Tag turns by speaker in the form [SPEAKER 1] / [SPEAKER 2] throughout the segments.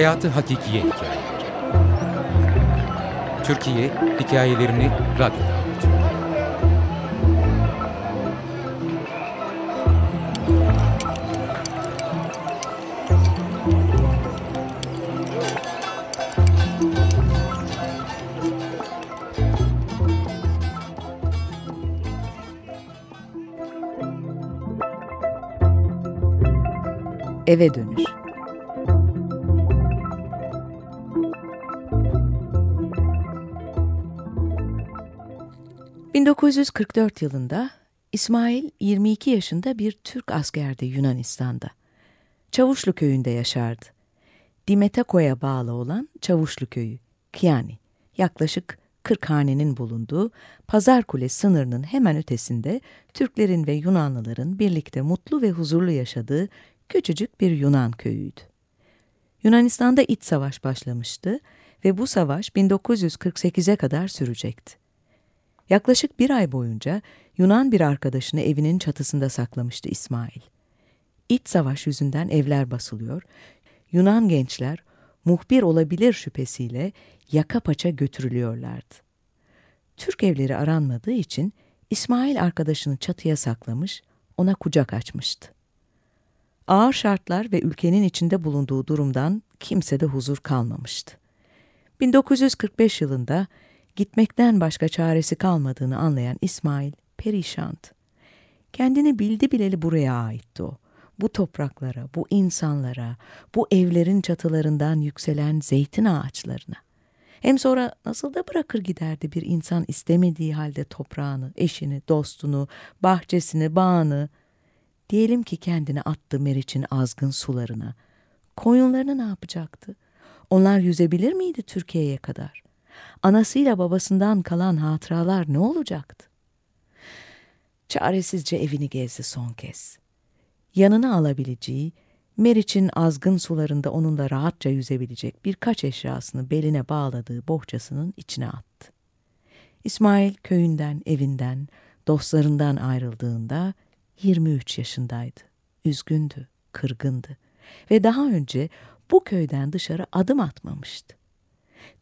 [SPEAKER 1] Hayatı Hakikiye Hikayeleri Türkiye hikayelerini radyoda anlatıyor.
[SPEAKER 2] Eve dönüş. ...1944 yılında İsmail 22 yaşında bir Türk askerdi Yunanistan'da. Çavuşlu köyünde yaşardı. Dimetako'ya bağlı olan Çavuşlu köyü, Kiani, yaklaşık 40 hanenin bulunduğu Pazar Kule sınırının hemen ötesinde Türklerin ve Yunanlıların birlikte mutlu ve huzurlu yaşadığı küçücük bir Yunan köyüydü. Yunanistan'da iç savaş başlamıştı ve bu savaş 1948'e kadar sürecekti. Yaklaşık bir ay boyunca Yunan bir arkadaşını evinin çatısında saklamıştı İsmail. İç savaş yüzünden evler basılıyor, Yunan gençler muhbir olabilir şüphesiyle yaka paça götürülüyorlardı. Türk evleri aranmadığı için İsmail arkadaşını çatıya saklamış, ona kucak açmıştı. Ağır şartlar ve ülkenin içinde bulunduğu durumdan kimsede huzur kalmamıştı. 1945 yılında gitmekten başka çaresi kalmadığını anlayan İsmail perişandı. Kendini bildi bileli buraya aitti o. Bu topraklara, bu insanlara, bu evlerin çatılarından yükselen zeytin ağaçlarına. Hem sonra nasıl da bırakır giderdi bir insan istemediği halde toprağını, eşini, dostunu, bahçesini, bağını. Diyelim ki kendini attı Meriç'in azgın sularına. Koyunlarını ne yapacaktı? Onlar yüzebilir miydi Türkiye'ye kadar? Anasıyla babasından kalan hatıralar ne olacaktı? Çaresizce evini gezdi son kez. Yanına alabileceği, Meriç'in azgın sularında onunla rahatça yüzebilecek birkaç eşyasını beline bağladığı bohçasının içine attı. İsmail köyünden, evinden, dostlarından ayrıldığında 23 yaşındaydı. Üzgündü, kırgındı ve daha önce bu köyden dışarı adım atmamıştı.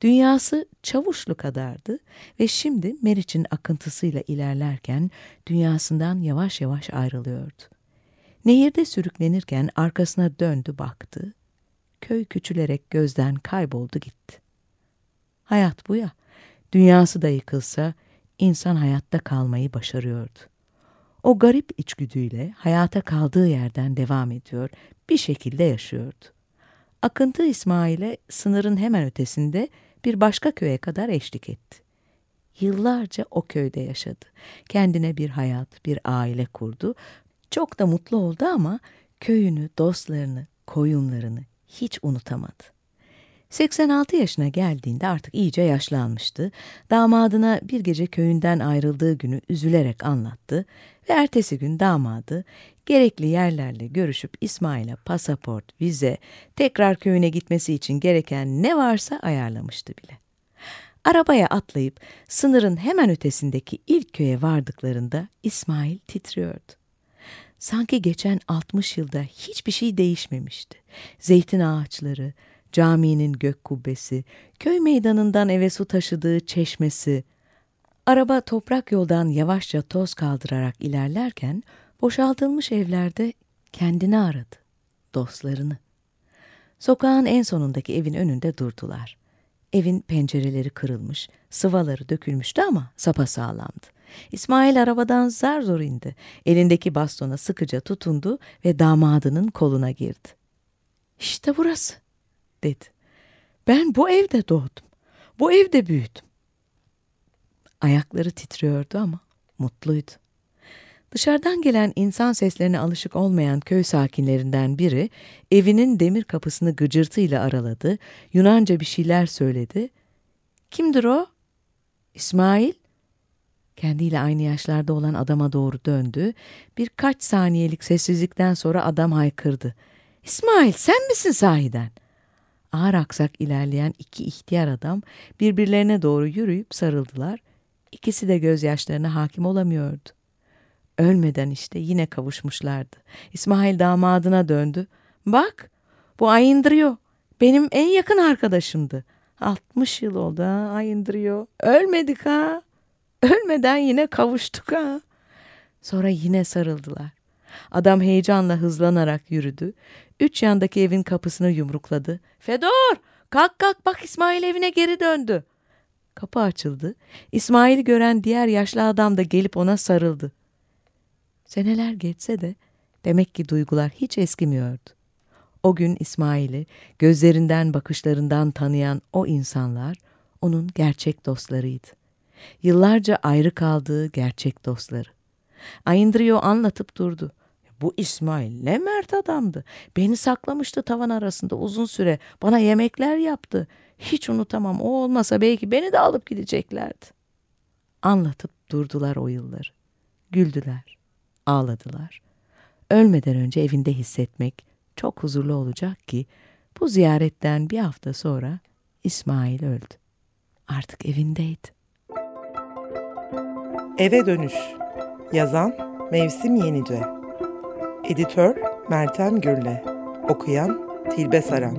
[SPEAKER 2] Dünyası çavuşlu kadardı ve şimdi Meriç'in akıntısıyla ilerlerken dünyasından yavaş yavaş ayrılıyordu. Nehirde sürüklenirken arkasına döndü baktı. Köy küçülerek gözden kayboldu gitti. Hayat bu ya. Dünyası da yıkılsa insan hayatta kalmayı başarıyordu. O garip içgüdüyle hayata kaldığı yerden devam ediyor, bir şekilde yaşıyordu. Akıntı İsmail'e sınırın hemen ötesinde bir başka köye kadar eşlik etti. Yıllarca o köyde yaşadı. Kendine bir hayat, bir aile kurdu. Çok da mutlu oldu ama köyünü, dostlarını, koyunlarını hiç unutamadı. 86 yaşına geldiğinde artık iyice yaşlanmıştı. Damadına bir gece köyünden ayrıldığı günü üzülerek anlattı ve ertesi gün damadı gerekli yerlerle görüşüp İsmail'e pasaport, vize, tekrar köyüne gitmesi için gereken ne varsa ayarlamıştı bile. Arabaya atlayıp sınırın hemen ötesindeki ilk köye vardıklarında İsmail titriyordu. Sanki geçen 60 yılda hiçbir şey değişmemişti. Zeytin ağaçları, caminin gök kubbesi, köy meydanından eve su taşıdığı çeşmesi. Araba toprak yoldan yavaşça toz kaldırarak ilerlerken boşaltılmış evlerde kendini aradı, dostlarını. Sokağın en sonundaki evin önünde durdular. Evin pencereleri kırılmış, sıvaları dökülmüştü ama sapasağlamdı. İsmail arabadan zar zor indi. Elindeki bastona sıkıca tutundu ve damadının koluna girdi. İşte burası, dedi. Ben bu evde doğdum. Bu evde büyüdüm. Ayakları titriyordu ama mutluydu. Dışarıdan gelen insan seslerine alışık olmayan köy sakinlerinden biri evinin demir kapısını gıcırtıyla araladı, Yunanca bir şeyler söyledi. Kimdir o? İsmail. Kendiyle aynı yaşlarda olan adama doğru döndü. Birkaç saniyelik sessizlikten sonra adam haykırdı. İsmail sen misin sahiden? Ağır aksak ilerleyen iki ihtiyar adam birbirlerine doğru yürüyüp sarıldılar. İkisi de gözyaşlarına hakim olamıyordu. Ölmeden işte yine kavuşmuşlardı. İsmail damadına döndü. Bak bu ayındırıyor. Benim en yakın arkadaşımdı. 60 yıl oldu ha ayındırıyor. Ölmedik ha. Ölmeden yine kavuştuk ha. Sonra yine sarıldılar. Adam heyecanla hızlanarak yürüdü. Üç yandaki evin kapısını yumrukladı. Fedor kalk kalk bak İsmail evine geri döndü. Kapı açıldı. İsmail'i gören diğer yaşlı adam da gelip ona sarıldı. Seneler geçse de demek ki duygular hiç eskimiyordu. O gün İsmail'i gözlerinden bakışlarından tanıyan o insanlar onun gerçek dostlarıydı. Yıllarca ayrı kaldığı gerçek dostları. Ayındırıyor anlatıp durdu. Bu İsmail ne mert adamdı. Beni saklamıştı tavan arasında uzun süre. Bana yemekler yaptı. Hiç unutamam. O olmasa belki beni de alıp gideceklerdi. Anlatıp durdular o yılları. Güldüler. Ağladılar. Ölmeden önce evinde hissetmek çok huzurlu olacak ki bu ziyaretten bir hafta sonra İsmail öldü. Artık evindeydi.
[SPEAKER 3] Eve Dönüş Yazan Mevsim Yenice Editör Meltem Gürle. Okuyan Tilbe Saran.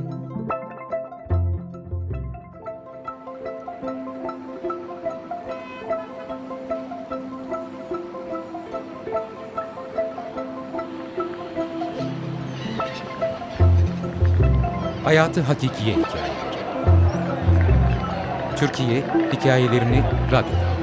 [SPEAKER 1] Hayatı Hakikiye Hikayeleri. Türkiye Hikayelerini Radyo'da